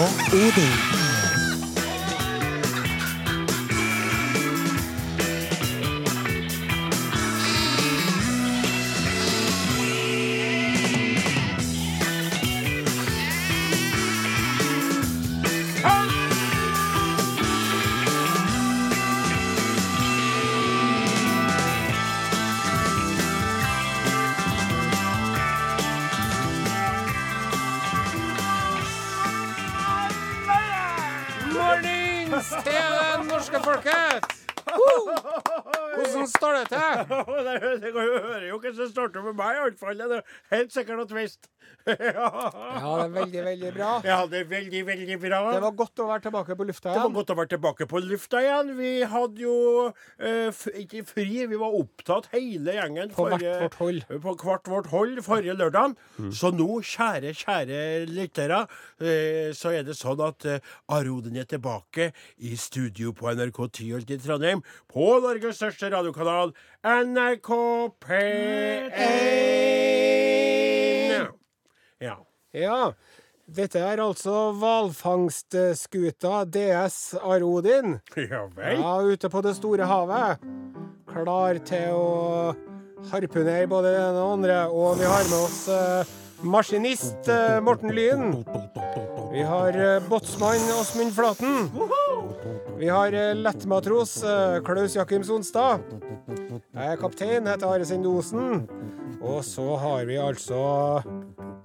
Odin. Som starter med meg, i hvert fall. Det er Ja, det er veldig, veldig bra. Ja, det er veldig, veldig bra. Det var godt å være tilbake på lufta Det var igjen. godt å være tilbake på lufta igjen. Vi hadde jo eh, ikke fri, vi var opptatt hele gjengen På hvert vårt hold. på hvert vårt hold forrige lørdag. Så nå, kjære, kjære lyttere, eh, så er det sånn at eh, Aroden er tilbake i studio på NRK Tyholt i Trondheim. På Norges største radiokanal, NRK P1. Ja. Ja. Dette er altså hvalfangstskuta DS Arodin. Ja vel. Ja, ute på det store havet. Klar til å harpunere både det ene og andre. Og vi har med oss eh, maskinist eh, Morten Lyn. Vi har eh, båtsmann Åsmund Flaten. Vi har eh, lettmatros eh, Klaus Jakim Sonstad. Jeg er kaptein, heter Are Sende Osen. Og så har vi altså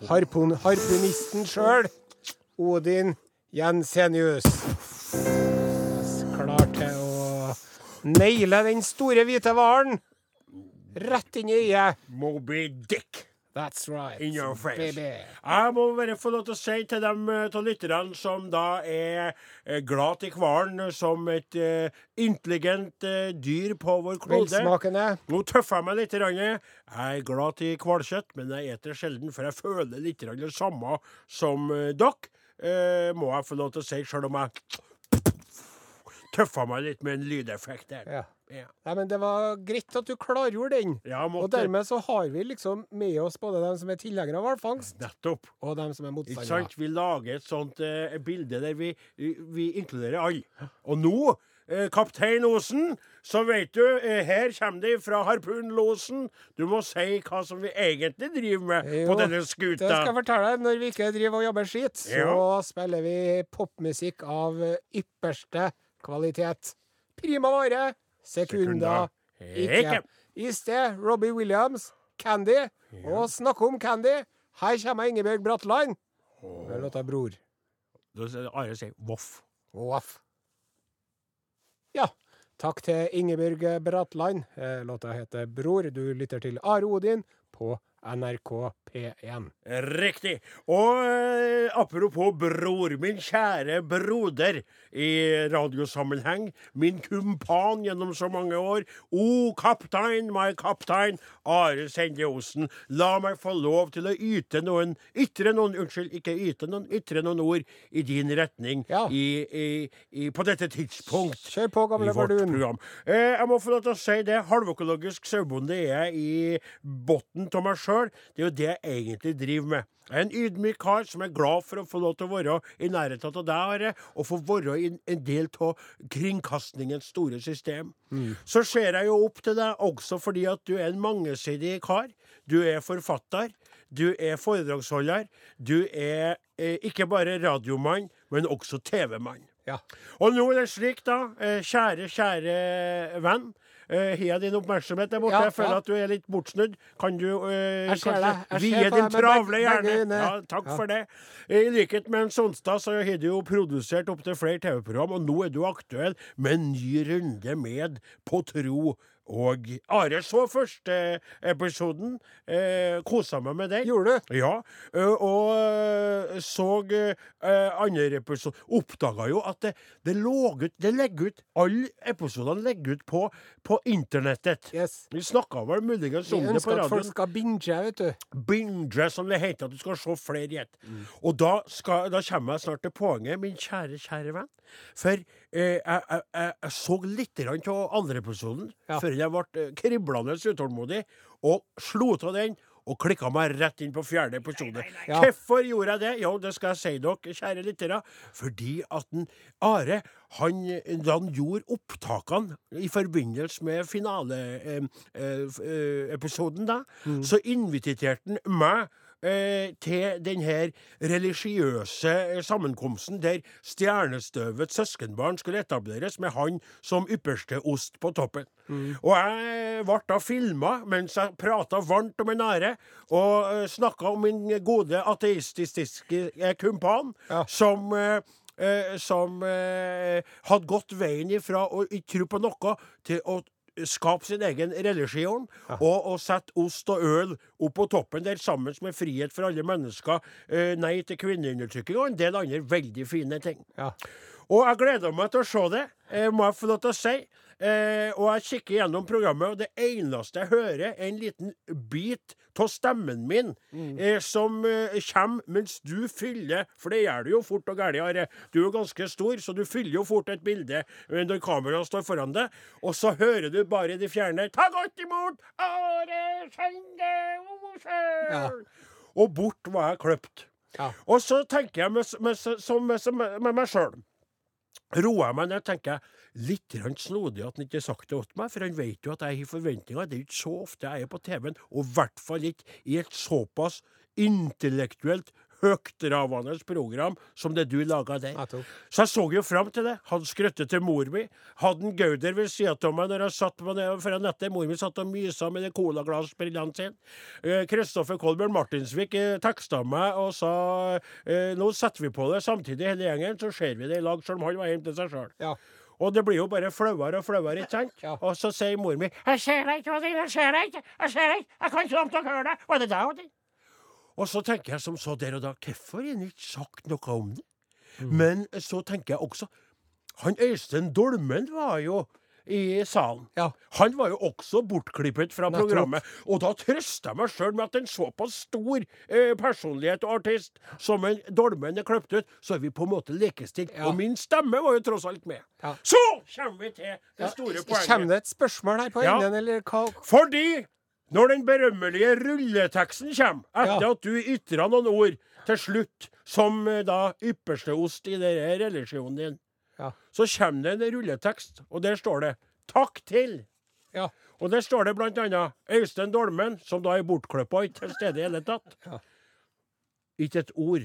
harpun, harpunisten sjøl, Odin Jensenius. Klar til å naile den store hvite hvalen. Rett inn i øyet. Moby Dick. That's right. In your face. Baby. Jeg må bare få lov til å si til de av lytterne som da er eh, glad til hvalen som et uh, intelligent uh, dyr på vår klode. Nå tøffer jeg meg litt. Jeg er glad til hvalkjøtt, men jeg eter sjelden, for jeg føler litt det samme som uh, dere. Eh, må jeg få lov til å si, sjøl om jeg tøffa meg litt med en lydeffekt der. Ja. Ja. Nei, men det var greit at du klargjorde den. Ja, Og dermed så har vi liksom med oss både dem som er tilhengere av hvalfangst, Nettopp. og dem som er Ikke motstandere. sant? Vi lager et sånt eh, bilde der vi, vi inkluderer alle. Og nå, eh, kaptein Osen, så vet du, eh, her kommer det fra harpunlosen. Du må si hva som vi egentlig driver med Jo, på denne skuta. Det skal jeg fortelle deg. Når vi ikke driver og jobber skit, så Ja. spiller vi popmusikk av ypperste kvalitet. Prima vare. Sekunda. Sekunda. Ikke. I sted Robbie Williams, Candy. Og snakke om Candy. Her kommer Ingebjørg Bratland. Er låta Bror. Da Are sier voff. Voff. Ja. Takk til Ingebjørg Bratland. Eh, Låta heter Bror. Du lytter til Are Odin på NRK P1. Riktig. Og eh, apropos bror, min kjære broder i radiosammenheng, min kumpan gjennom så mange år, o kaptein, my kaptein, Are Sende Osen, la meg få lov til å yte noen, ytre noen, unnskyld, ikke yte noen, ytre noen ord i din retning Ja. i, i, i, på dette tidspunkt Kjør på, gamle i vårt bardun. program. Eh, jeg må få lov til å si det. Halvøkologisk sauebonde er jeg i bunnen av meg sjøl. Det er jo det jeg egentlig driver med. Jeg er en ydmyk kar som er glad for å få lov til å være i nærheten av deg, Are, og få være en del av kringkastingens store system. Så ser jeg jo opp til deg også fordi at du er en mangesidig kar. Du er forfatter. Du er foredragsholder. Du er eh, ikke bare radiomann, men også TV-mann. Ja. Og nå er det slik, da, eh, kjære, kjære venn. Har jeg din oppmerksomhet der borte? Ja, jeg føler ja. at du er litt bortsnudd. Kan du eh, Jeg ser deg. Jeg vie din travle hjerne? Ja, takk for det. I likhet med Sonstad så har du jo produsert opptil flere TV-program, og nå er du aktuell med en ny runde med På tro og Are så første episoden. Eh, Kosa meg med den. Gjorde du? Ja, og så eh, andre episode Oppdaga jo at det, det lå ut Det legger ut Alle episodene legger ut på, på internettet. Yes. Vi snakka vel muligens Vi om det på ønsker at folk skal binge, vet du. Binge, som det heter. At du skal se flere i ett. Og da, skal, da kommer jeg snart til poenget, min kjære, kjære venn. For eh, jeg, jeg, så litt av andre episoden Ja. før jeg ble eh, kriblende utålmodig, og slo av den. og klikka meg rett inn på fjerde episode. Ja. Hvorfor gjorde jeg det? Jo, det skal jeg si dere, kjære lyttere. Fordi at den, Are, han, da han gjorde opptakene i forbindelse med finaleepisoden, da, så inviterte han meg eh, til denne religiøse eh, sammenkomsten der stjernestøvets søskenbarn skulle etableres, med han som ypperste ost på toppen. Og jeg ble da filma mens jeg prata varmt om en ære, og uh, snakka om min gode ateistiske eh, kumpan, Ja. som eh, eh, som eh, hadde gått veien ifra å ikke tro på noe, til å skape sin egen religion, og å sette ost og øl opp på toppen der sammen med frihet for alle mennesker, eh, nei til kvinneundertrykking og en del andre veldig fine ting. Ja. Og jeg gleder meg til å se det, eh, må jeg få lov til å si. Eh, og jeg kikker gjennom programmet, og det eneste jeg hører, er en liten bit av stemmen min eh, som eh, kommer mens du fyller For det gjør du jo fort og galt, Are. Du er jo ganske stor, så du fyller jo fort et bilde eh, når kameraet står foran deg. Og så hører du bare de fjerne Ta godt imot Are Sende Osel! Ja. Og bort var jeg kløpt. Ja. Og så tenker jeg med, med, med, med, med meg sjøl roer jeg meg ned tenker litt snodig at han ikke har sagt det til meg, for han vet jo at jeg har forventninger. Det er ikke så ofte jeg er på TV-en, og i hvert fall ikke i et såpass intellektuelt høytravende program som det du laga der. Så jeg så jo fram til det. Han skrøtte til mor mi. Hadde en Gauder ved sida av meg når jeg satt på ned foran nettet. Mor mi satt og mysa med det colaglassbrillene sine. Eh, Kristoffer Kolbjørn Martinsvik eh, teksta meg og sa eh, nå setter vi på det samtidig hele gjengen, så ser vi det i lag, selv om han var hjemme til seg sjøl. Ja. Og det blir jo bare flauere og flauere, ikke sant? Ja. Og så sier mor mi 'Jeg ser deg ikke, Odin, jeg ser deg ikke, jeg ser deg jeg kan ikke høre deg'. Var det deg, Odin? Og så tenker jeg som så der og da, hvorfor har han ikke sagt noe om det? Men så tenker jeg også, han Øystein Dolmen var jo i salen. Ja. Han var jo også bortklippet fra Nettopp. programmet. Og da trøster jeg meg sjøl med at en såpass stor eh, personlighet og artist som en Dolmen er klippet ut, så er vi på en måte likestilt. Ja. Og min stemme var jo tross alt med. Ja. Så kommer vi til det store poenget. Kommer det et spørsmål her på enden, eller hva? Fordi når den berømmelige rulleteksten kommer, etter Ja. at du ytra noen ord til slutt, som da da yppersteost i denne religionen din, Ja. så kommer det en rulletekst, og der står det 'Takk til'. Ja. Og der står det annet Øystein Dolmen, som da er bortklippa og ikke til stede i hele tatt. Ja. Ikke et ord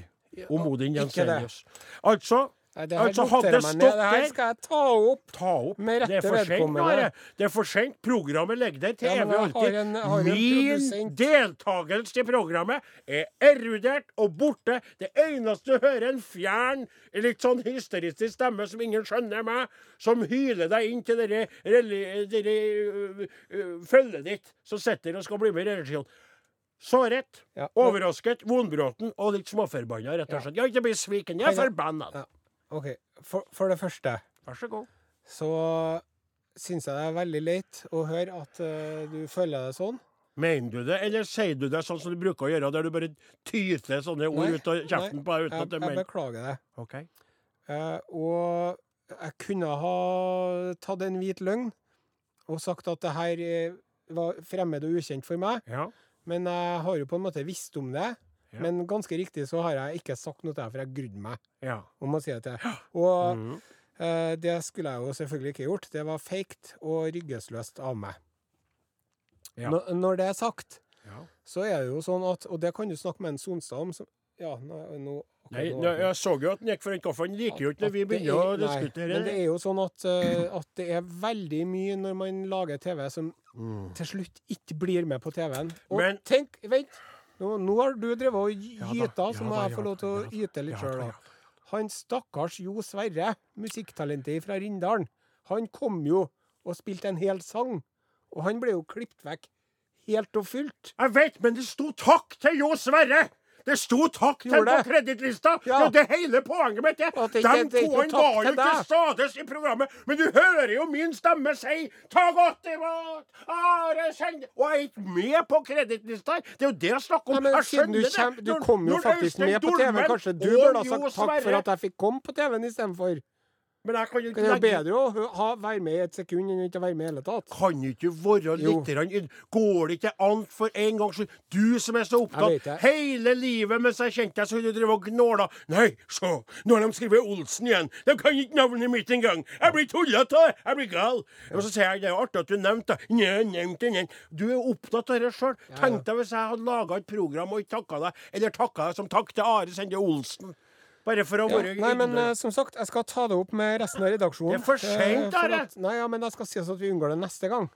om Odin. Jensenius. Altså, Nei, det her altså hadde det stått der Det her skal jeg ta opp. Ta opp. Med det rette vedkommende. Det er for sent. Programmet ligger der til Ja, evig alltid. Min deltakelse i programmet er erudert og borte. Det eneste du hører, er en fjern, litt sånn hysteristisk stemme som ingen skjønner meg, som hyler deg inn til dere, dere uh, uh, følget ditt, som sitter og skal bli med i religionen. Såret, Ja. overrasket, vondbråten og litt småforbanna, rett og slett. Har ikke bli sviken, jeg er forbanna. Ja. OK. For, for det første Vær så god. så syns jeg det er veldig leit å høre at uh, du føler deg sånn. Mener du det, eller sier du det sånn som du bruker å gjøre, der du bare tyter sånne ord Nei, ut av kjeften nei, på deg uten Jeg, at det jeg beklager det. OK. Uh, og jeg kunne ha tatt en hvit løgn og sagt at det her eh, var fremmed og ukjent for meg, Ja. men jeg har jo på en måte visst om det. Ja. Men ganske riktig så har jeg ikke sagt noe til deg, for jeg grudde meg ja. om å si det til deg. Og Mhm. eh, det skulle jeg jo selvfølgelig ikke gjort. Det var feigt og ryggesløst av meg. Ja. Når, når det er sagt, ja. så er det jo sånn at Og det kan du snakke med en Sonstad om. Som, ja, nå, nå, Nei, nå- jeg så jo at han gikk for en kaffen. Han liker jo ikke når vi begynner å er- diskutere Men det det. er jo sånn at, uh, at det er veldig mye når man lager TV som Mm. til slutt ikke blir med på TV-en. Og Men- tenk, vent! Nå, nå har du drevet og Ja da, gyta, så ja må da, jeg få lov til å ja da, yte litt ja sjøl, ja. Han stakkars Jo Sverre, musikktalentet fra Rindalen, han kom jo og spilte en hel sang. Og han ble jo klippet vekk helt og fullt. Jeg vet, men det sto takk til Jo Sverre! Det sto takk til på kredittlista! Ja. Det er det hele poenget mitt. De er to ikke han takk var jo ikke stades i programmet, men du hører jo min stemme si 'ta godt imot Are Sende'. Og jeg er ikke med på kredittlista. Det er jo det jeg snakker om. Nei, jeg skjønner du, kjem, det. du kom jo når faktisk med på TV. Kanskje du burde ha sagt takk for at jeg fikk komme på TV-en istedenfor. Men jeg kan jo Det ikke er jo legge bedre å ha, være med i et sekund enn ikke være med i hele tatt. Kan ikke være litt rann, Går det ikke an for en gangs skyld? Du som er så opptatt hele livet mens jeg kjente deg, så du drive og gnåla. Nei, så, nå har de skrevet Olsen igjen. De kan ikke navnet mitt engang. Jeg blir tullete, jeg blir gal. Og så sier jeg det er artig at du nevnte det. Nei, nevnte. Du er opptatt av det sjøl. Tenk deg hvis jeg hadde laga et program og ikke takka deg, eller takka deg som takk til Are Sende Olsen. Bare for å Ja. være Nei, men eh, som sagt, jeg skal ta det opp med resten av redaksjonen. Det er for seint, Eh, Are. at- Nei, ja, men jeg skal si oss at vi unngår det neste gang.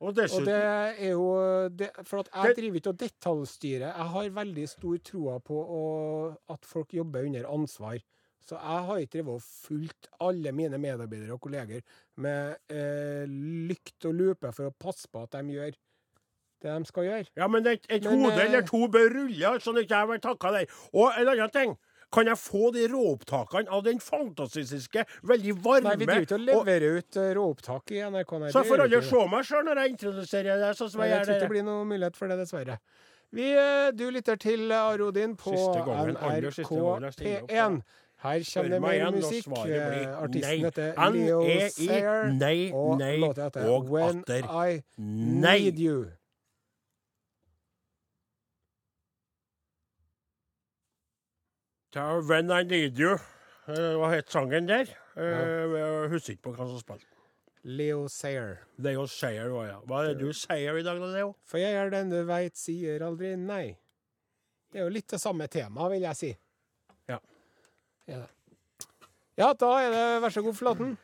Og Og det er jo det, For at jeg Det- driver ikke og detaljstyrer. Jeg har veldig stor troa på å, at folk jobber under ansvar. Så jeg har ikke drevet og fulgt alle mine medarbeidere og kolleger med eh, lykt og lupe for å passe på at de gjør det de skal gjøre. Ja, men et, et Men, hode eh, eller to bør rulle, sånn at jeg blir takka der. Og en annen ting. Kan jeg få de råopptakene av den fantastiske, veldig varme Nei, vi driver ikke og leverer ut eh, råopptak i NRK. Nei, Så får alle se meg sjøl når jeg introduserer deg sånn som jeg jeg tror ikke det blir noen mulighet for det, dessverre. Vi, eh, du lytter til Arodin på gangen jeg stiller opp, NRK P1. Her kommer det mer musikk. Eh, Artisten heter Leo N-E-I, Sayer, nei, og låta heter When I. Need You. Ta When I Need You. Eh, Hva het sangen der? Eh, Jeg husker ikke på hva som spilte. Leo Sayer. Leo Sayer var ja. Hva er det du sier i dag, da, Leo? For jeg er den du veit sier aldri nei. Det er jo litt det samme temaet, vil jeg si. Ja. Ja, ja da er det vær så god, Flaten.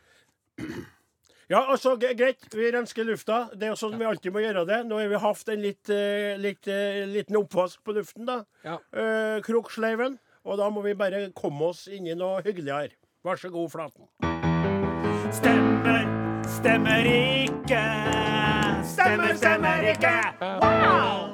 Ja, altså, greit. Vi rensker lufta. Det er jo sånn vi alltid må gjøre det. Nå har vi hatt en litt, eh, litt, liten oppvask på luften, da. Ja. Eh, Kroksleiven. Og da må vi bare komme oss inn i noe hyggeligere. Vær så god, Flaten. Stemmer, stemmer ikke. Stemmer, stemmer ikke. Wow!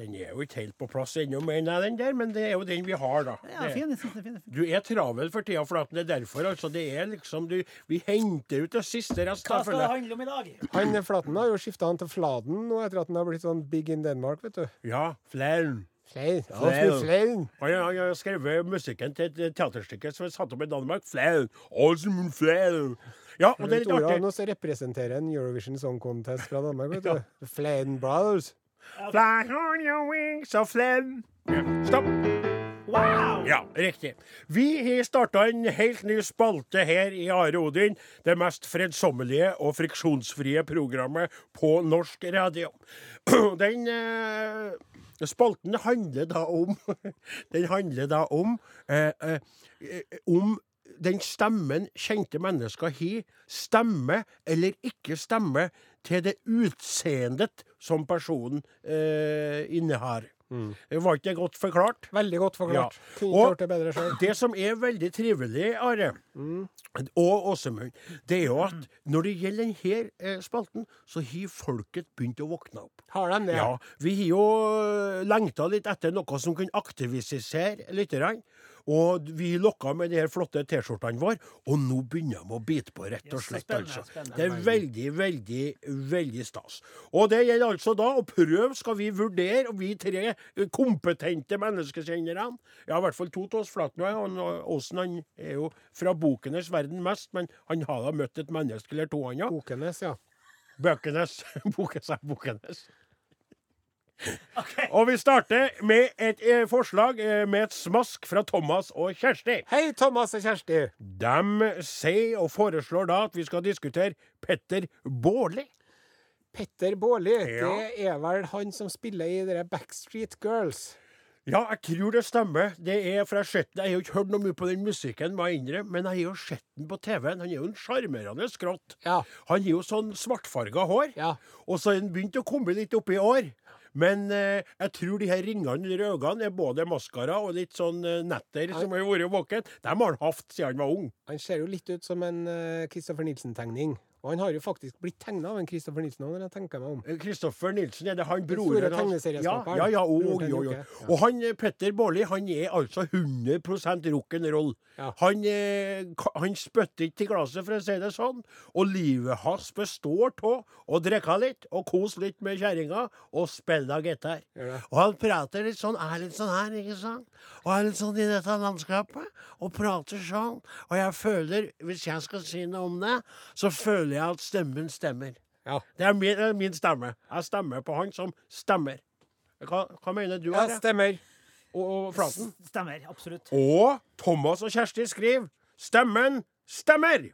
Den er jo ikke helt på plass ennå, mener jeg, den der, men det er jo den vi har, da. Ja, Det- fin, er fin, fin. Du er travel for tida, Flaten. Det er derfor, altså. Det er liksom du Vi henter ut det siste rest. Hva skal det handle om i dag? Han Flaten har jo skifta han til Fladen nå etter at han har blitt sånn big in Denmark, vet du. Ja, Flaun. Ja, Flaun. Flaun. Han har- han har skrevet musikken til et teaterstykke som er satt opp i Danmark. Flaun. Ja, og det er litt artig. nå representerer en Eurovision Song Contest fra Danmark, vet du. Fladen Brothers. Fly on your wings of flame. Stopp. Wow! Ja, riktig. Vi har starta en helt ny spalte her i Are Odin. Det mest fredsommelige og friksjonsfrie programmet på norsk radio. Den eh, spalten handler da om Den handler da om eh, eh, eh, Om den stemmen kjente mennesker har, stemme eller ikke stemme til det utseendet som personen eh, innehar. Var ikke det godt forklart? Veldig godt forklart. Ja. Og- det. Det som er veldig trivelig, Are, og Åsemund, det er jo at når det gjelder denne eh, spalten, så har folket begynt å våkne opp. Har de det? Ja, Vi har jo eh, lengta litt etter noe som kan aktivisere lite grann. Og vi lokka med de her flotte T-skjortene våre, og nå begynner de å bite på, rett og slett. spennende, altså. spennende. Det er veldig, veldig, veldig stas. Og det gjelder altså da å prøve, skal vi vurdere, og vi tre kompetente menneskekjennerne Ja, i hvert fall to av oss, Flaten og. Han, og Åsen han er jo fra bokenes verden mest, men han har da møtt et menneske eller to, han ja. Bokenes, ja. Bøkenes. Bokenes Bokenes. Og vi starter med et eh, forslag eh, med et smask fra Thomas og Kjersti. Hei, Thomas og Kjersti. De sier og foreslår da at vi skal diskutere Petter Baarli. Petter Baarli, Ja. det er vel han som spiller i dere Backstreet Girls? Ja, jeg tror det stemmer. Det er fra sett Jeg har jo ikke hørt noe mye på den musikken, må jeg innrømme, men jeg har jo sett den på TV-en. Han er jo en sjarmerende skrått. Ja. Han har jo sånn svartfarga hår, Ja. og så har han begynt å komme litt opp i år. Men eh, jeg tror de her ringene under øynene er både maskara og litt sånn eh, netter som har vært våken. Dem har han hatt siden han var ung. Han ser jo litt ut som en Kristoffer Nilsen-tegning. Og han har jo faktisk blitt tegna av en Kristoffer Nilsen òg, når jeg tenker meg om. Kristoffer Nilsen, er det han broren hans? Ja, ja, ja, og, jo, jo. Og han eh, Petter Baarli, han er altså 100 rock'n'roll. Ja. Han, eh, han spytter ikke til glasset, for å si det sånn. Og livet hans består av å drikke litt og kose litt med kjerringa og spille gitar. Gjør. Og han prater litt sånn, er litt sånn her, ikke sant? Og er litt sånn i dette landskapet, og prater sånn. Og jeg føler, hvis jeg skal si noe om det, så føler jeg at stemmen stemmer. Ja. Det er min, det er min stemme. Jeg stemmer på han som stemmer. Hva, hva mener du, ja, Are? stemmer. Og, og Flaten? Stemmer. Absolutt. Og Thomas og Kjersti skriver 'Stemmen stemmer'.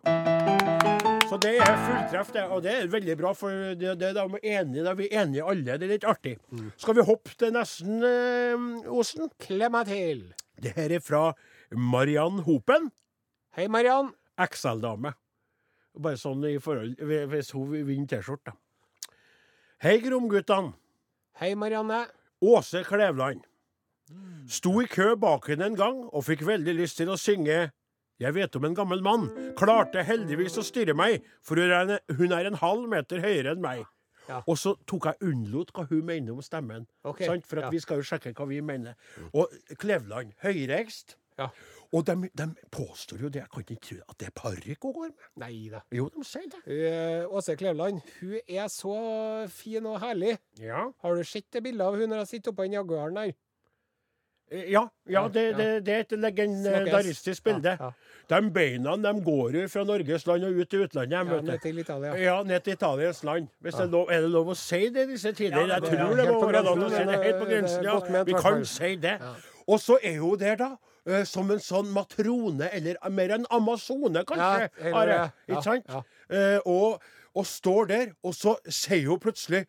Så det er fulltreff, det. Og det er veldig bra, for det, det, er vi enige, da er enige alle. Det er litt artig. Skal vi hoppe til nesten, eh, Osen? Klem meg til. Det her er fra Mariann Hopen. Hei, Mariann. XL-dame. Bare sånn i forhold Hvis hun vinner T-skjorte. Hei, Gromguttene. Hei, Marianne. Åse Klevland. Sto i kø bak henne en gang og fikk veldig lyst til å synge Jeg vet om en gammel mann. Klarte heldigvis å styre meg, for hun er en, halv meter høyere enn meg. Ja. Og så tok jeg unnlot hva hun mener om stemmen. Okay. Sant? For at ja. vi skal jo sjekke hva vi mener. Og Klevland, høyreist. Ja. Og de, de påstår jo det, jeg kan ikke tro at det er parykk hun går med. Nei da. Jo, de sier det. Uh, Åse Kleveland, hun er så fin og herlig. Ja. Har du sett det bildet av hun når hun sitter oppå den Jaguaren der? Eh, Ja, ja, det, ja. det, det er et legendaristisk bilde. Ja, De beina de går jo fra Norges land og ut til utlandet. ja. ned til Italia. Ja, ned til Italiens land. Hvis det er, lov, er det lov å si det i disse tider? Jeg det tror det må være lov å si det. Helt på grensen, ja. Vi kan si det. Og så er hun der, da. Eh, Som en sånn matrone, eller mer en amazone, kanskje. Ja, eller Are. Ikke sant? Eh, og, og står der, og så sier hun plutselig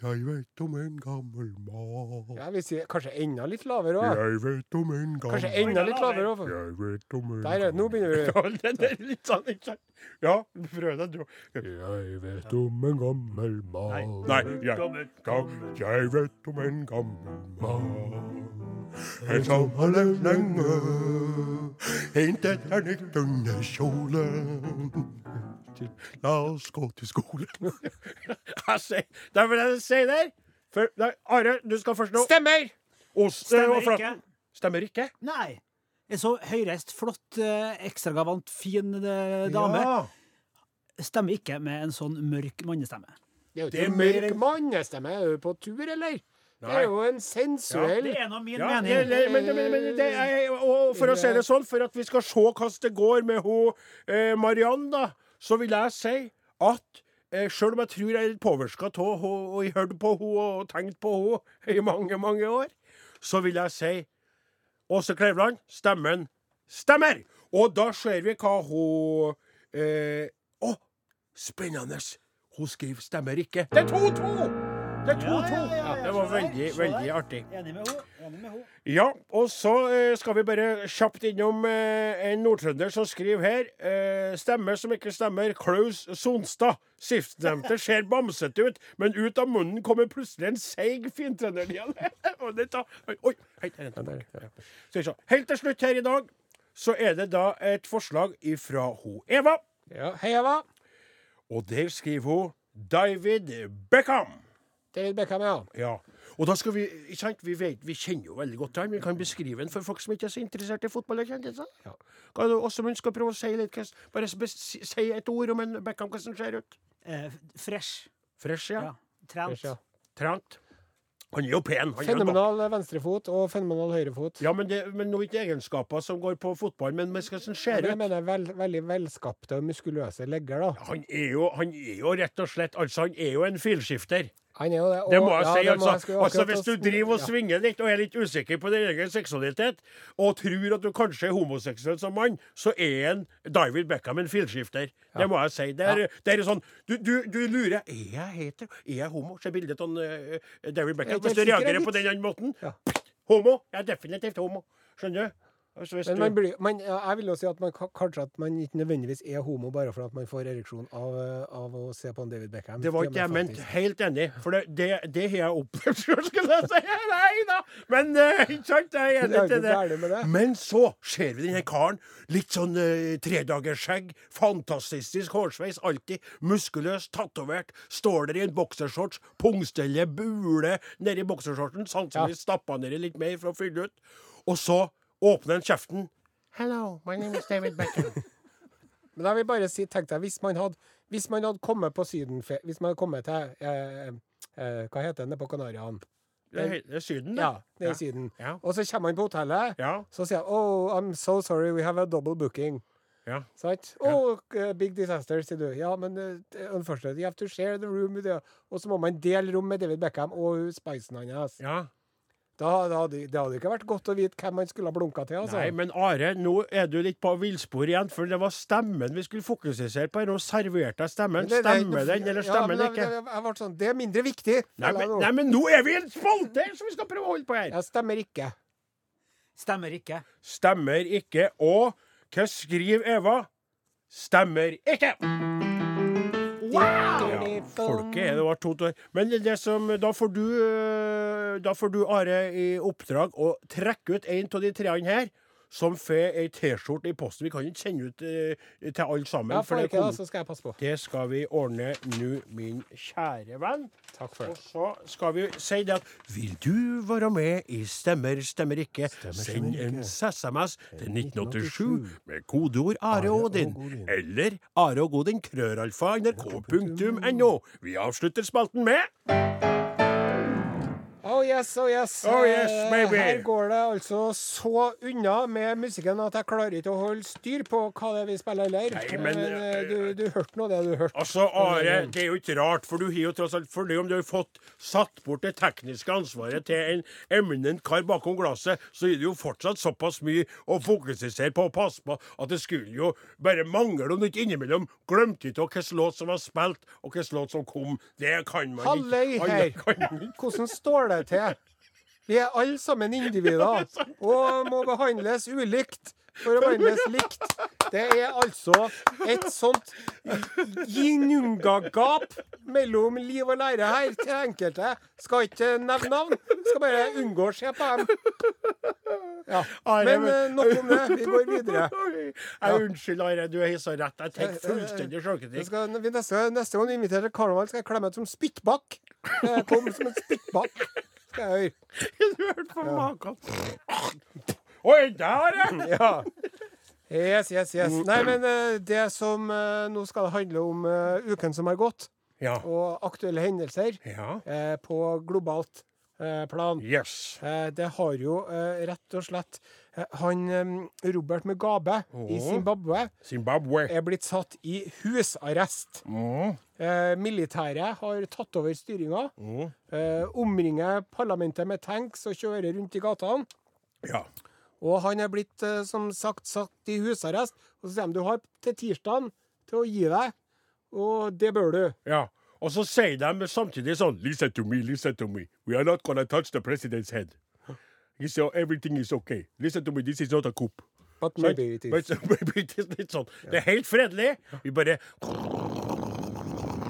Jeg vet om en gammel mann. Ja, vi sier kanskje enda litt lavere òg. Jeg vet om en gammel Kanskje enda litt lavere òg. Jeg vet om en Der, nå begynner vi. Ja, det er litt sånn, ikke sant? Ja, prøv deg, du. Jeg vet om en gammel mann Nei, jeg, jeg vet om en gammel mann En som har levd lenge Intet er nytt under kjolen La oss gå til skolen er sier, det vil jeg si der for, nei, Are, du skal først nå Stemmer! Ost Stemmer ikke. Stemmer ikke? Nei. En så høyreist, flott, ekstragavant, ekstravagant, fin eh, dame Ja. stemmer ikke med en sånn mørk mannestemme. Det er jo ikke en mørk mannestemme. Er du på tur, eller? Det er jo en sensuell Det er nå min Ja, mening. det, det, men, men, men det er, og for å si det sånn, for at vi skal se hvordan det går med hun eh, Mariann, da, så vil jeg si at eh, selv om jeg tror jeg er påvirka av henne, og jeg hørte på henne og tenkt på henne i mange, mange år, så vil jeg si Åse Kleivland, stemmen stemmer! Og da ser vi hva hun eh, Å, spennende! Hun skriver 'stemmer ikke'. Det er 2-2! Det er 2-2! Ja, ja, ja, ja, Det var veldig, veldig artig. Enig med henne. Ja, og så eh, skal vi bare kjapt innom eh, en nordtrønder som skriver her. Stemmer som ikke stemmer. Klaus Sonstad. Sistnevnte ser bamsete ut, men ut av munnen kommer plutselig en seig fintrønderdialekt. Oi, oi, hei. Helt til slutt her i dag så er det da et forslag ifra ho Eva. Ja, Hei, Eva. Og der skriver hun David Beckham. David Beckham, ja. Ja. Og da skal vi ikke sant? Vi, vet, vi kjenner jo veldig godt til han. Vi kan beskrive han for folk som ikke er så interessert i fotball. og kjendiser. Ja. Kan du også men skal prøve å si litt Bare si et ord om en Beckham, hvordan han ser ut? Eh, fresh. Fresh, ja. Ja. Trent. Ja. Trent. Han er jo pen. Han er jo Fenomenal venstrefot og fenomenal høyrefot. Ja, men, det, men noe ikke egenskaper som går på fotball, men men hvordan han ser ut. jeg mener vel, veldig velskapte og muskuløse legger, da. Han er, jo, han er jo rett og slett Altså, han er jo en filskifter. Han er jo det. og- Det må jeg ja, si. altså. jeg altså Hvis du driver og svinger litt og er litt usikker på din egen seksualitet, og tror at du kanskje er homoseksuell som mann, så er en David Beckham en filskifter. Det må jeg si. Det er, det er sånn du, du, du lurer Er jeg heter? Er jeg homo? Se bildet av uh, David Beckham. Hvis du reagerer på den måten. Homo! Jeg er definitivt homo. Skjønner du? Hvis Men man blir, man, ja, jeg vil jo si at man kanskje at man ikke nødvendigvis er homo bare for at man får ereksjon av, eh, av å se på en David Beckham. Det var Det ikke jeg mente. ment. Helt enig. For det, det, det har jeg opplevd sjøl, skulle jeg si. Nei da! Men eh, ikke sant, jeg er enig til det. det. Men så ser vi denne karen. Litt sånn uh, tredagersskjegg. Fantastisk hårsveis. Alltid muskuløs, tatovert. Står der i en boksershorts. Pungstellet buler nedi boksershortsen. Sannsynligvis stappa nedi litt mer for å fylle ut. Og så åpner han kjeften. Hello, my name is David Beckham. Men jeg vil bare si, tenk deg, hvis man hadde, hvis man hadde kommet på sydenfe... Hvis man hadde kommet til eh, eh, Hva heter den på Kanariøyene? Det er, det er Syden, det. Ja, nede Ja. Syden. Ja. Og så kommer man på hotellet, Ja. så sier han Oh, I'm so sorry, we have a double booking. Ja. Sant? Oh, eh, big disaster, sier du. Ja, men uh, unfortunately, you have to share the room with you. Og så må man dele rom med David Beckham og spicen hans. ja. Da, da, det hadde ikke vært godt å vite hvem man skulle ha blunka til. altså. Nei, men Are, nå er du litt på villspor igjen, for det var stemmen vi skulle fokusere på. Nå serverte jeg stemmen. Men det- det- Stemmer den, eller stemmer den ja, ikke? det- jeg ble sånn, det er mindre viktig. Nei men, nei, men nå er vi i en spalte som vi skal prøve å holde på her! Jeg stemmer ikke. Stemmer ikke. Stemmer ikke. Og hva skriver Eva? Stemmer ikke! Ja, folket er det var to år. Men det som, da får du øh, Da får du, Are, i oppdrag å trekke ut en av de treene her. Som får ei T-skjorte i posten. Vi kan ikke sende ut eh, til alle sammen. Ja, for det ikke, da, så skal jeg passe på. Det skal vi ordne nå, min kjære venn. Takk for det. Og så skal vi si det at Vil du være med i Stemmer, stemmer ikke? Send en SMS til 1987 med kodeord Are og Odin. Eller Are og Odin krøralfa nrk.no. Vi avslutter spalten med Oh yes, oh yes. Oh yes, Eh, baby. Her går det altså så unna med musikken at jeg klarer ikke å holde styr på hva det er vi spiller heller. Nei, men, eh, du, du hørte nå det du hørte. Altså, Are, det er jo ikke rart, for du har jo tross alt fornøyd om du har fått satt bort det tekniske ansvaret til en eminent kar bakom glasset, så er det jo fortsatt såpass mye å fokusere på og passe på at det skulle jo bare mangle om du ikke innimellom glemte ut hvilken låt som var spilt, og hvilken låt som kom. Det kan man Halløy ikke. her. Kan ikke. Hvordan står det til? Vi er alle sammen individer og må behandles ulikt for å behandles likt. Det er altså et sånt ginungagap mellom liv og lære her til enkelte. Skal ikke nevne navn, skal bare unngå å se på dem. Ja. Men eh, nok om det. Vi går videre. Jeg Unnskyld, Are, du har så rett. Jeg tar fullstendig Vi sjølkritikk. skal, vi neste, neste gang vi inviterer til karneval, skal jeg klemme ut som spyttbakk. Eh, Kom som en spyttbakk. Skal jeg høre. Du hørte på maken. Oi, der, ja! Yes, yes, yes. Nei, men eh, det som eh, Nå skal det handle om eh, uken som har gått, Ja. og aktuelle hendelser ja. eh, på globalt eh, plan. Yes. Eh, det har jo rett og slett Han eh, Robert Mugabe i Zimbabwe Zimbabwe. er blitt satt i husarrest. Mm. Eh, militæret har tatt over styringa. Mm. Eh, omringer parlamentet med tanks og kjører rundt i gatene. Ja. Og han er blitt, eh, som sagt, satt i husarrest. Og så sier de du har til tirsdagen til å gi deg, og det bør du. Ja. Og så sier de samtidig sånn Listen to me, listen to me. We are not gonna touch the president's head. He said everything is okay. Listen to me, this is not a coup. But maybe it is. But maybe it is litt sånn. Det er helt fredelig. Vi bare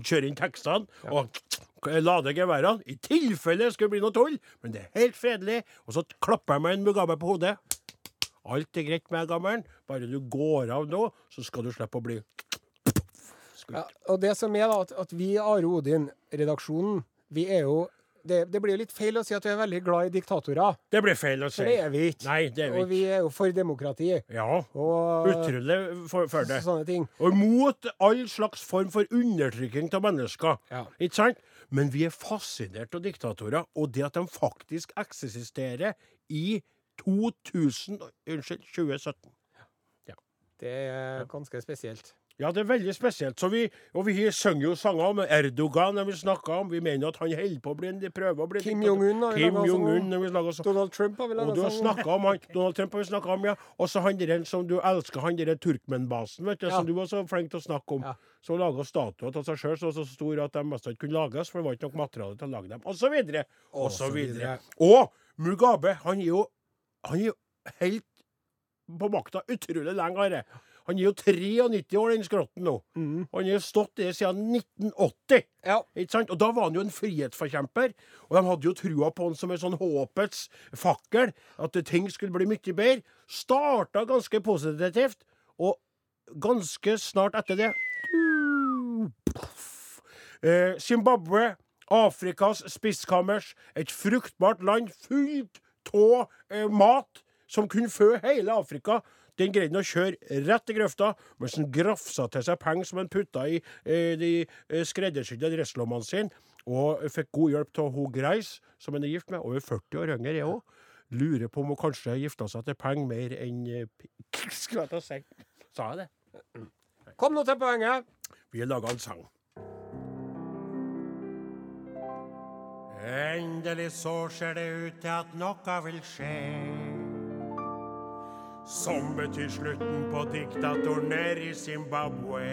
kjører inn tekstene og lader geværene. I tilfelle det skulle bli noe tull. Men det er helt fredelig. Og så klapper jeg meg en Mugabe på hodet. Alt er greit med gammer'n. Bare du går av nå, så skal du slippe å bli Ja, og det som er da, at, at vi i Are Odin-redaksjonen, vi er jo det, det blir jo litt feil å si at vi er veldig glad i diktatorer. Det blir feil å si. For det er vi ikke. Nei, det er vi ikke. Og vi er jo for demokrati. Ja. Og Utrolig for, for det. sånne ting. Og mot all slags form for undertrykking av mennesker. Ja. Ikke sant? Men vi er fascinert av diktatorer, og det at de faktisk eksisterer i 2000, unnskyld, 2017. Det er ganske spesielt. Ja, det er veldig spesielt. Så vi, og vi synger jo sanger om Erdogan når vi snakker om Vi mener at han holder på å bli en prøve å bli Kim. Jong-un har vi Kim lager sånn. Donald Trump har vi laga du sang. om han, Donald Trump har vi snakka om, ja. Og så han der som du elsker, han der Turkmenbasen, vet du, Ja. som du var så flink til å snakke om. Ja. Som laga statuer av seg sjøl som var så store at de mest ikke kunne lages, for det var ikke nok materiale til å lage dem. Og så videre. Og så videre. Og Mugabe, han er jo Han er jo helt på makta utrolig lenge. Are. Han er jo 93 år, den skrotten nå. Mm. Han har stått der siden 1980. Ja. Ikke sant? Og Da var han jo en frihetsforkjemper, og de hadde jo trua på han som en sånn håpets fakkel. At ting skulle bli mye bedre. Starta ganske positivt, og ganske snart etter det Eh, Zimbabwe, Afrikas spiskammers, et fruktbart land fullt av eh, mat som kunne fø hele Afrika. Den greide han å kjøre rett i grøfta, mens han grafsa til seg penger som han putta i eh, de eh, skreddersydde dresslommene sine, og fikk god hjelp av hun Grace, som han er gift med, over 40 år yngre, jeg òg. Lurer på om hun kanskje gifta seg til penger mer enn eh, Skulle jeg å si. Sa jeg det? Kom nå til poenget. Vi har laga en sang. Endelig så ser det ut til at noe vil skje. Som betyr slutten på diktatoren nede i Zimbabwe.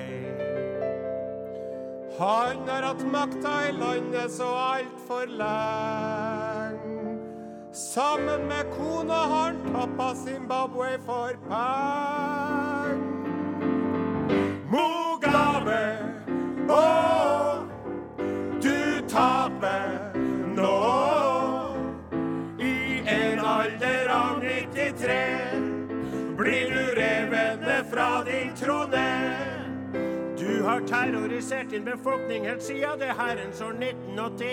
Han har hatt makta i landet så altfor lenge. Sammen med kona har han tappa Zimbabwe for penger. Mugabe, å, blir du revende fra din trone. Du har terrorisert din befolkning helt siden det herrens år 1980.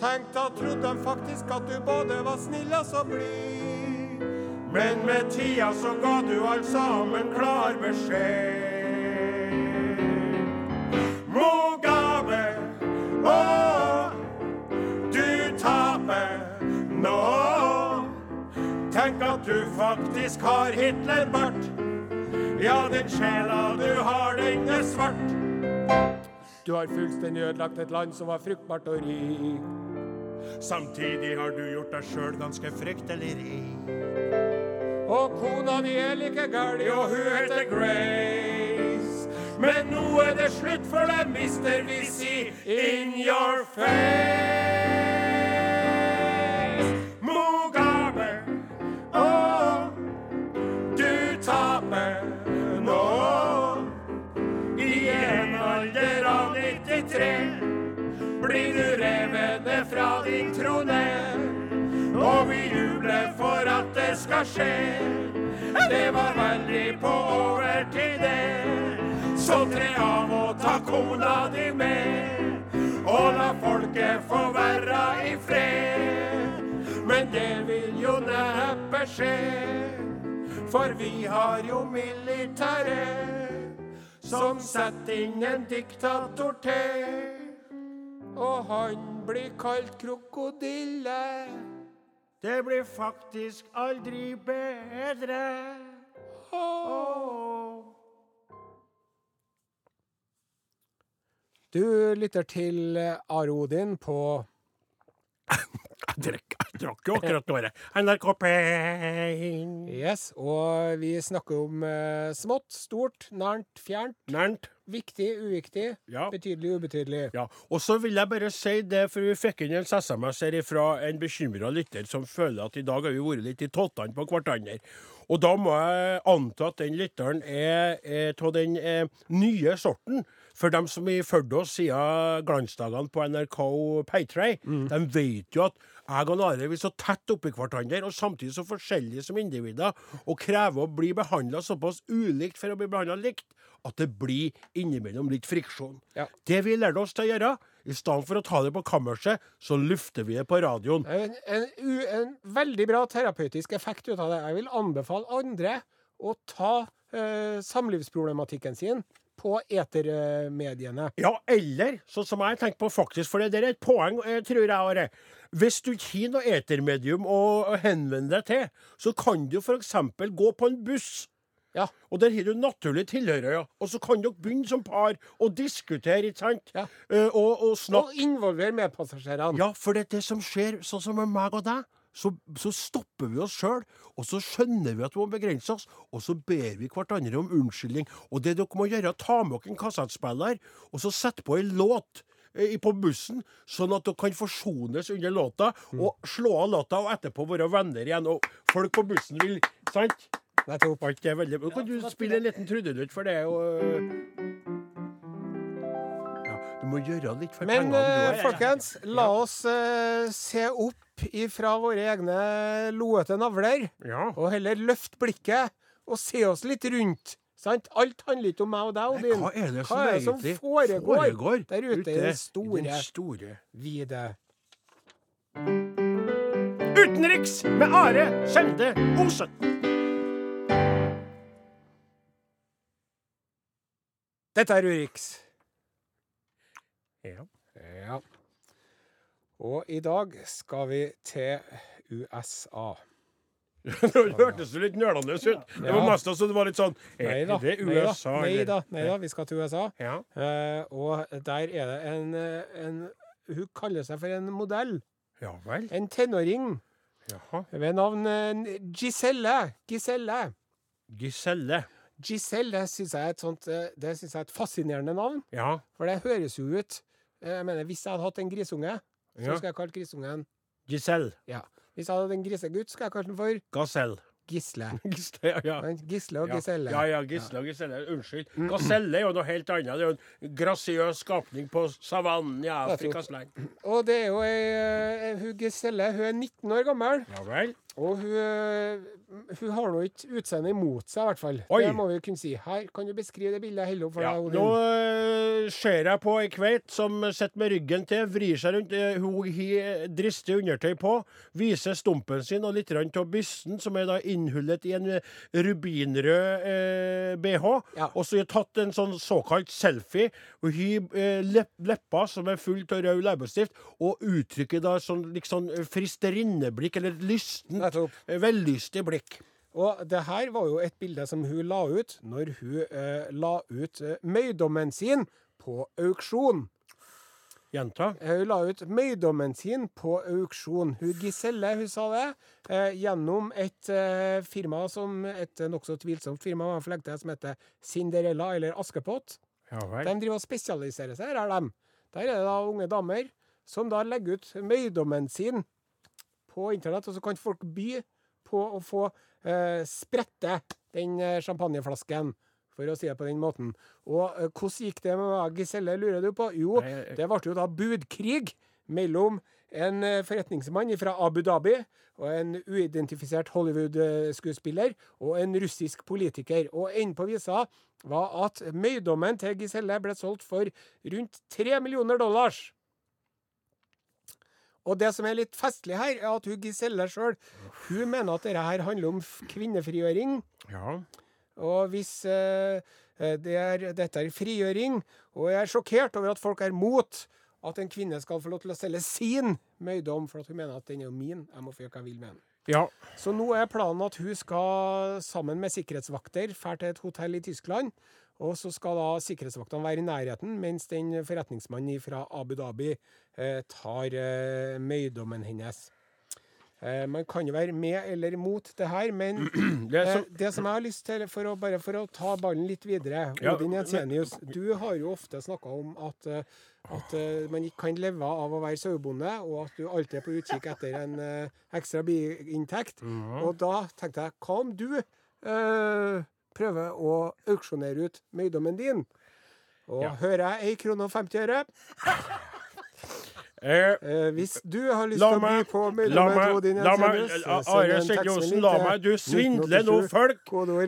Tenk, da trodde de faktisk at du både var snill og så blid. Men med tida så ga du alt sammen klar beskjed. Mugabe, å, du taper nå. Tenk at du faktisk har Hitler-bart. Ja, den sjela du har, den er svart. Du har fullstendig ødelagt et land som var fruktbart og rik. Samtidig har du gjort deg sjøl ganske fryktelig rik. Og kona di er like gæren, Jo, hun heter Grace. Men nå er det slutt, for deg, mister vi si in your face. 93 blir du revet ned fra din trone. Og vi jubler for at det skal skje. Det var veldig på overtid, det. Så tre av og ta kona di med. Og la folket få være i fred. Men det vil jo neppe skje. For vi har jo militæret som setter inn en diktator til. og han blir kalt krokodille. Det blir faktisk aldri bedre. Oh. Du lytter til Are Odin på Jeg drakk, jo akkurat nå. det. NRK Pein. Yes, og vi snakker om eh, smått, stort, nært, fjernt, Nært. viktig, uviktig, Ja. betydelig, ubetydelig. Ja, og så vil jeg bare si det, for vi fikk inn en SMS her fra en bekymra lytter som føler at i dag har vi vært litt i tottene på hverandre. Og da må jeg anta at den lytteren er av den eh, nye sorten. For dem som har fulgt oss siden glansdagene på NRK Paytray, de vet jo at jeg og Are er så tett oppi hverandre, og samtidig så forskjellige som individer, og krever å bli behandla såpass ulikt for å bli behandla likt, at det blir innimellom litt friksjon. Ja. Det vi lærte oss til å gjøre, i stedet for å ta det på kammerset, så lufter vi det på radioen. En, en, en veldig bra terapeutisk effekt ut av det. Jeg vil anbefale andre å ta eh, samlivsproblematikken sin på etermediene. Ja, eller sånn som jeg tenker på faktisk, for det der er et poeng, eh, tror jeg, Are. Hvis du ikke har noe etermedium å henvende deg til, så kan du f.eks. gå på en buss. Ja. Og der har du naturlig tilhørere, og så kan dere begynne som par og diskutere, ikke sant? Ja. Uh, og, og snakke Og involvere medpassasjerene. Ja, for det er det som skjer, sånn som med meg og deg. Så, så stopper vi oss sjøl, og så skjønner vi at vi må begrense oss, og så ber vi hverandre om unnskyldning. Og det dere må gjøre, er ta med dere en kassettspiller, og så sette på en låt eh, på bussen, sånn at dere kan forsones under låta, og slå av låta, og etterpå være venner igjen. Og folk på bussen vil Sant? Nettopp. Veldig Nå kan du spille en liten trudelutt, for det er jo må gjøre litt for Men pengene. Men eh, folkens, la oss uh, se opp ifra våre egne loete navler, Ja. og heller løfte blikket og se oss litt rundt. Sant? Alt handler ikke om meg og deg, Odin. Hva er det som er det som foregår, foregår der ute i det i den store vide Utenriks med Are Skjelde Osen. Dette er Urix. Ja. Ja. Og i dag skal vi til USA. Det hørtes jo litt nølende ut. Det var mest så det var litt sånn Er Neida. det USA, nei eller? da, nei da, vi skal til USA. Ja. Eh, og der er det en, eh, en Hun kaller seg for en modell. ja vel. En tenåring Jaha. ved navn eh, Giselle. Giselle. Giselle. Giselle syns jeg er et sånt eh, Det synes jeg er et fascinerende navn. Ja. For det høres jo ut Jeg mener, Hvis jeg hadde hatt en grisunge, så Ja. skal jeg kalt grisungen Giselle. Hvis jeg hadde hatt en grisegutt, skal jeg kalt den for Gasell. Gisle. Gisle, ja, ja. Gisle og Giselle. Ja, ja, Gisle og Giselle. Unnskyld. Gaselle er jo noe helt annet. Det er jo en grasiøs skapning på savannen i Afrikas land. Og det er jo ei, eh, hun Giselle hun er 19 år gammel. Ja vel. Og hun, eh, hun har nå ikke utseendet imot seg, i hvert fall. Oi. Det må vi kunne si. Her kan du beskrive det bildet jeg holder opp for Ja, deg. Odin. nå øh, ser jeg på ei kveit som sitter med ryggen til, vrir seg rundt. eh, Hun har dristig undertøy på, viser stumpen sin og litt av bysten, som er da innhullet i en eh, rubinrød eh, bh. Ja. Og så har hun tatt en sånn såkalt selfie. Hun har eh, lepp, lepper som er fullt av rød leppestift, og uttrykker da sånn liksom fristerinneblikk, eller lysten, eh, vellystig blikk. Og det her var jo et bilde som hun la ut når hun eh, la ut eh, møydommen sin på auksjon. Gjenta. Eh, Hun la ut møydommen sin på auksjon. Hun Giselle hun sa det eh, gjennom et eh, firma som et eh, nokså tvilsomt firma til, som heter Cinderella eller Askepott. Ja vel. De driver og spesialiserer seg, her de. Der er det da unge damer som da legger ut møydommen sin på internett, og så kan folk by på å få eh, sprette den eh, champagneflasken, for å si det på den måten. Og eh, hvordan gikk det med meg, Giselle, lurer du på? Jo, det ble jo da budkrig mellom en eh, forretningsmann fra Abu Dhabi og en uidentifisert Hollywood-skuespiller og en russisk politiker. Og enden på visa var at møydommen til Giselle ble solgt for rundt tre millioner dollars. Og det som er litt festlig her, er at hun Giselle sjøl hun mener at dette her handler om kvinnefrigjøring. Ja. Og hvis eh, eh, det er, dette er frigjøring, og jeg er sjokkert over at folk er mot at en kvinne skal få lov til å selge sin møydom, for at hun mener at den er jo min. Jeg må få gjøre hva jeg vil med den. ja. Så nå er planen at hun skal sammen med sikkerhetsvakter dra til et hotell i Tyskland. Og så skal da sikkerhetsvaktene være i nærheten, mens den forretningsmannen fra Abu Dhabi eh, tar eh, møydommen hennes. Eh, man kan jo være med eller mot det her, men Det Eh, så, det som jeg har lyst til, for å, bare for å ta ballen litt videre Ja, Odin men- du har jo ofte snakka om at, eh, at eh, man ikke kan leve av å være sauebonde, og at du alltid er på utkikk etter en ekstra biinntekt. Mhm. Og da tenkte jeg, hva om du prøver å auksjonere ut møydommen din? Og Ja. hører jeg 1 krone og 50 øre? Eh, Eh, hvis du har lyst til å by på til Odin la meg, Are en Sende tekstmelding Osen, la meg, du svindler nå folk.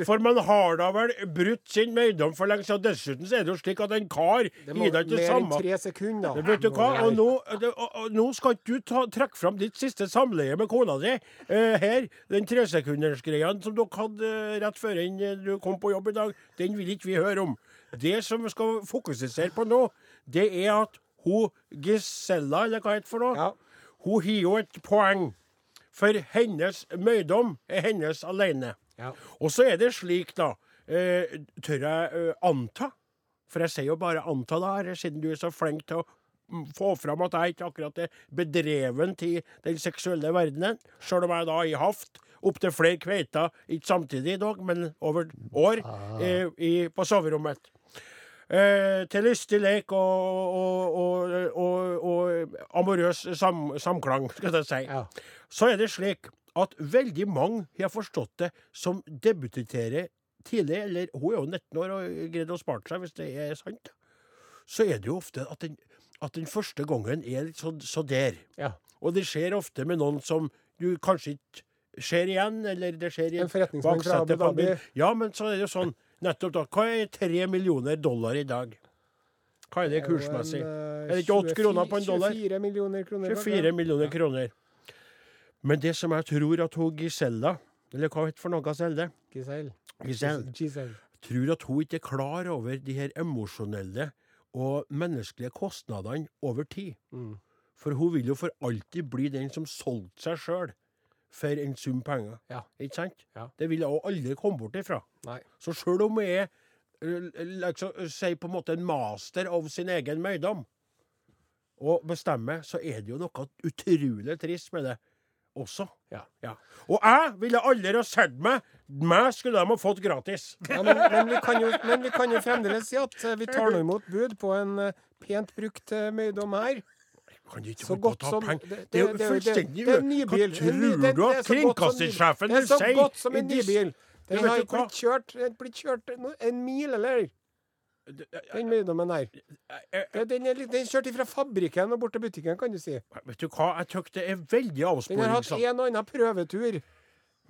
For man har da vel brutt sin møydom for lenge siden. dessuten så er det jo slik at en kar Det må ikke det mer enn tre sekunder. Det vet du hva? Og nå, og, og, nå skal ikke du ta, trekke fram ditt siste samleie med kona di. uh, her, den tresekundersgreia som dere hadde eh, rett før du kom på jobb i dag, den vil ikke vi høre om. Det som vi skal fokusere på nå, det er at hun Gisella, eller hva det for noe, Ja. hun har jo et poeng. For hennes møydom er hennes alene. Ja. Og så er det slik, da, eh, tør jeg eh, anta, for jeg sier jo bare anta da, her, siden du er så flink til å få fram at jeg ikke akkurat er bedreven til den seksuelle verdenen, sjøl om jeg da har hatt opptil flere kveiter, ikke samtidig dog, men over år, eh, i, på soverommet. Eh, til lystig lek og, og, og, og, amorøs sam, samklang, skal jeg si. Ja. Så er det slik at veldig mange har forstått det som debuterer tidlig, eller hun er jo 19 år og greide å spare seg, hvis det er sant, så er det jo ofte at den, at den første gangen er litt sånn så der. Ja. Og det skjer ofte med noen som du kanskje ikke ser igjen, eller det skjer i baksetet på en bil. Ja, men så er det jo sånn nettopp da. Hva er tre millioner dollar i dag? Hva er det kursmessig? Er det ikke åtte kroner på en dollar? 24 millioner kroner. 24 millioner kroner. Men det som jeg tror at hun Gisella, eller hva heter for noe Giselle? Giselle. Giselle. Giselle. Tror at hun ikke er klar over de her emosjonelle og menneskelige kostnadene over tid. Mm. For hun vil jo for alltid bli den som solgte seg sjøl for en sum penger. Ja. Ikke sant? Ja. Det vil jeg aldri komme bort ifra. Nei. Så sjøl om jeg er eh, liksom, si på en måte en master av sin egen møydom, og bestemmer, så er det jo noe utrolig trist med det også. Ja. Og jeg ville aldri ha sett meg Meg skulle de ha fått gratis. Ja, men, men, vi kan jo, men vi kan jo fremdeles si at eh, vi tar nå imot bud på en eh, pent brukt eh, møydom her. Kan ikke Så godt som penger? det- Det er jo det- det- det- fullstendig det en ny Hva tror det- du at godt som- Det er så godt som en ny bil. Den har ikke blitt kjørt, blitt kjørt en mil, eller? Den møydommen der. Den er, den er kjørt fra fabrikken og bort til butikken, kan du si. Vet du hva, jeg syns det er veldig Den har hatt en og annen prøvetur.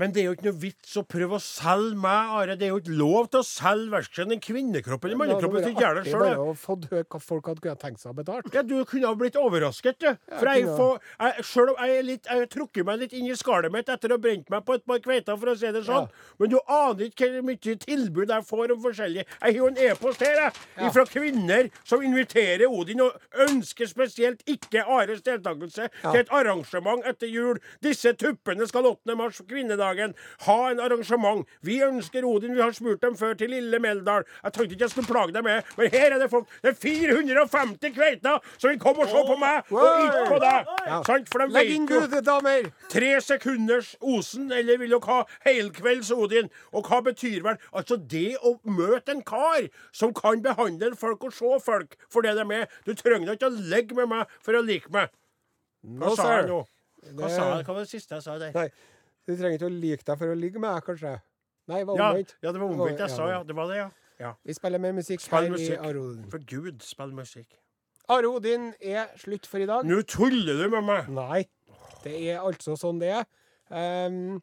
Men det er jo ikke noe vits å prøve å selge meg, Are. Det er jo ikke lov til å selge verken en kvinnekropp eller mannekropp hvis du gjør det sjøl. Bare å få høre hva folk hadde kunnet tenkt seg å betale. Ja, du kunne ha blitt overrasket, du. For jeg kunne får jeg, Selv om jeg er litt Jeg har trukket meg litt inn i skallet mitt etter å ha brent meg på et par kveiter, for å si det sånn. Ja. Men du aner ikke hvor mye tilbud jeg får om forskjellige Jeg har jo en e-post her, jeg. Ja. Fra kvinner som inviterer Odin og ønsker spesielt ikke Ares deltakelse Ja. til et arrangement etter jul. Disse tuppene skal 8. mars, kvinnedagen, ha en arrangement. Vi ønsker Odin. Vi har spurt dem før til Lille Meldal. Jeg tenkte ikke jeg skulle plage deg med, men her er det folk. Det er 450 kveiter som vil komme og se på meg, og ikke på deg. Ja. Sant? For de Legg inn gudet, damer! Tre sekunders Osen, eller vil dere ha helkvelds Odin? Og hva betyr vel Altså, det å møte en kar som kan behandle folk og se folk for det de er Du trenger ikke å ligge med meg for å like meg. Hva No, sa jeg nå? Hva, Det- sa hva var det siste jeg sa der? Nei, du trenger ikke å like deg for å ligge med deg, kanskje. Nei, det var Ja, omvendt. ja, det var omvendt jeg sa, ja. Det var det, ja. ja. Vi spiller mer musikk Spill her musikk. i Arodin. For gud, spill musikk. Arodin er slutt for i dag. Nå tuller du med meg! Nei, det er altså sånn det er. Um,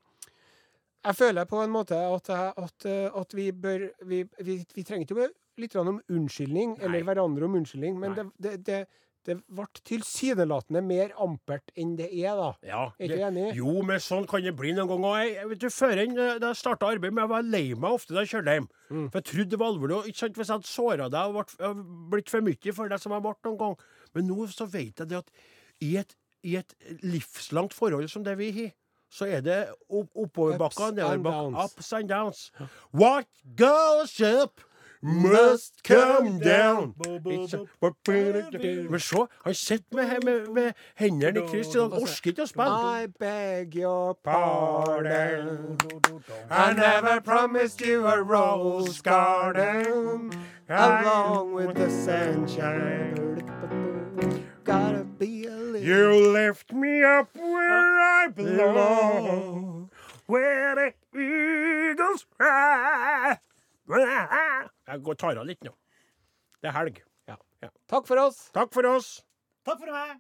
jeg føler på en måte at, at, at vi bør Vi, vi, vi trenger ikke å litt om unnskyldning, Nei. eller hverandre om unnskyldning, men det, det, det, det ble tilsynelatende mer ampert enn det er, da. Ja, Er ikke du enig? Jo, men sånn kan det bli noen ganger. Jeg, vet du, Før eh, jeg starta arbeidet, men jeg var lei meg ofte da jeg kjørte hjem. Mm. For jeg trodde det var alvorlig. og Ikke sant, Hvis jeg hadde såra deg og øh, blitt for mye for deg som jeg ble noen gang. Men nå så vet jeg det at i et, i et livslangt forhold som det vi har, så er det opp, oppoverbakker nedoverbakker. Ups and downs. What goes up must come down. Men se, han sitter med, med, med hendene i kryss. Han orker ikke å spille. I beg your pardon. I never promised you a rose garden along with the sunshine. Gotta be a little You lift me up where I belong, where the eagles fly. Jeg går tar av litt nå. Det er helg. Takk for oss. Takk for oss. Takk for meg.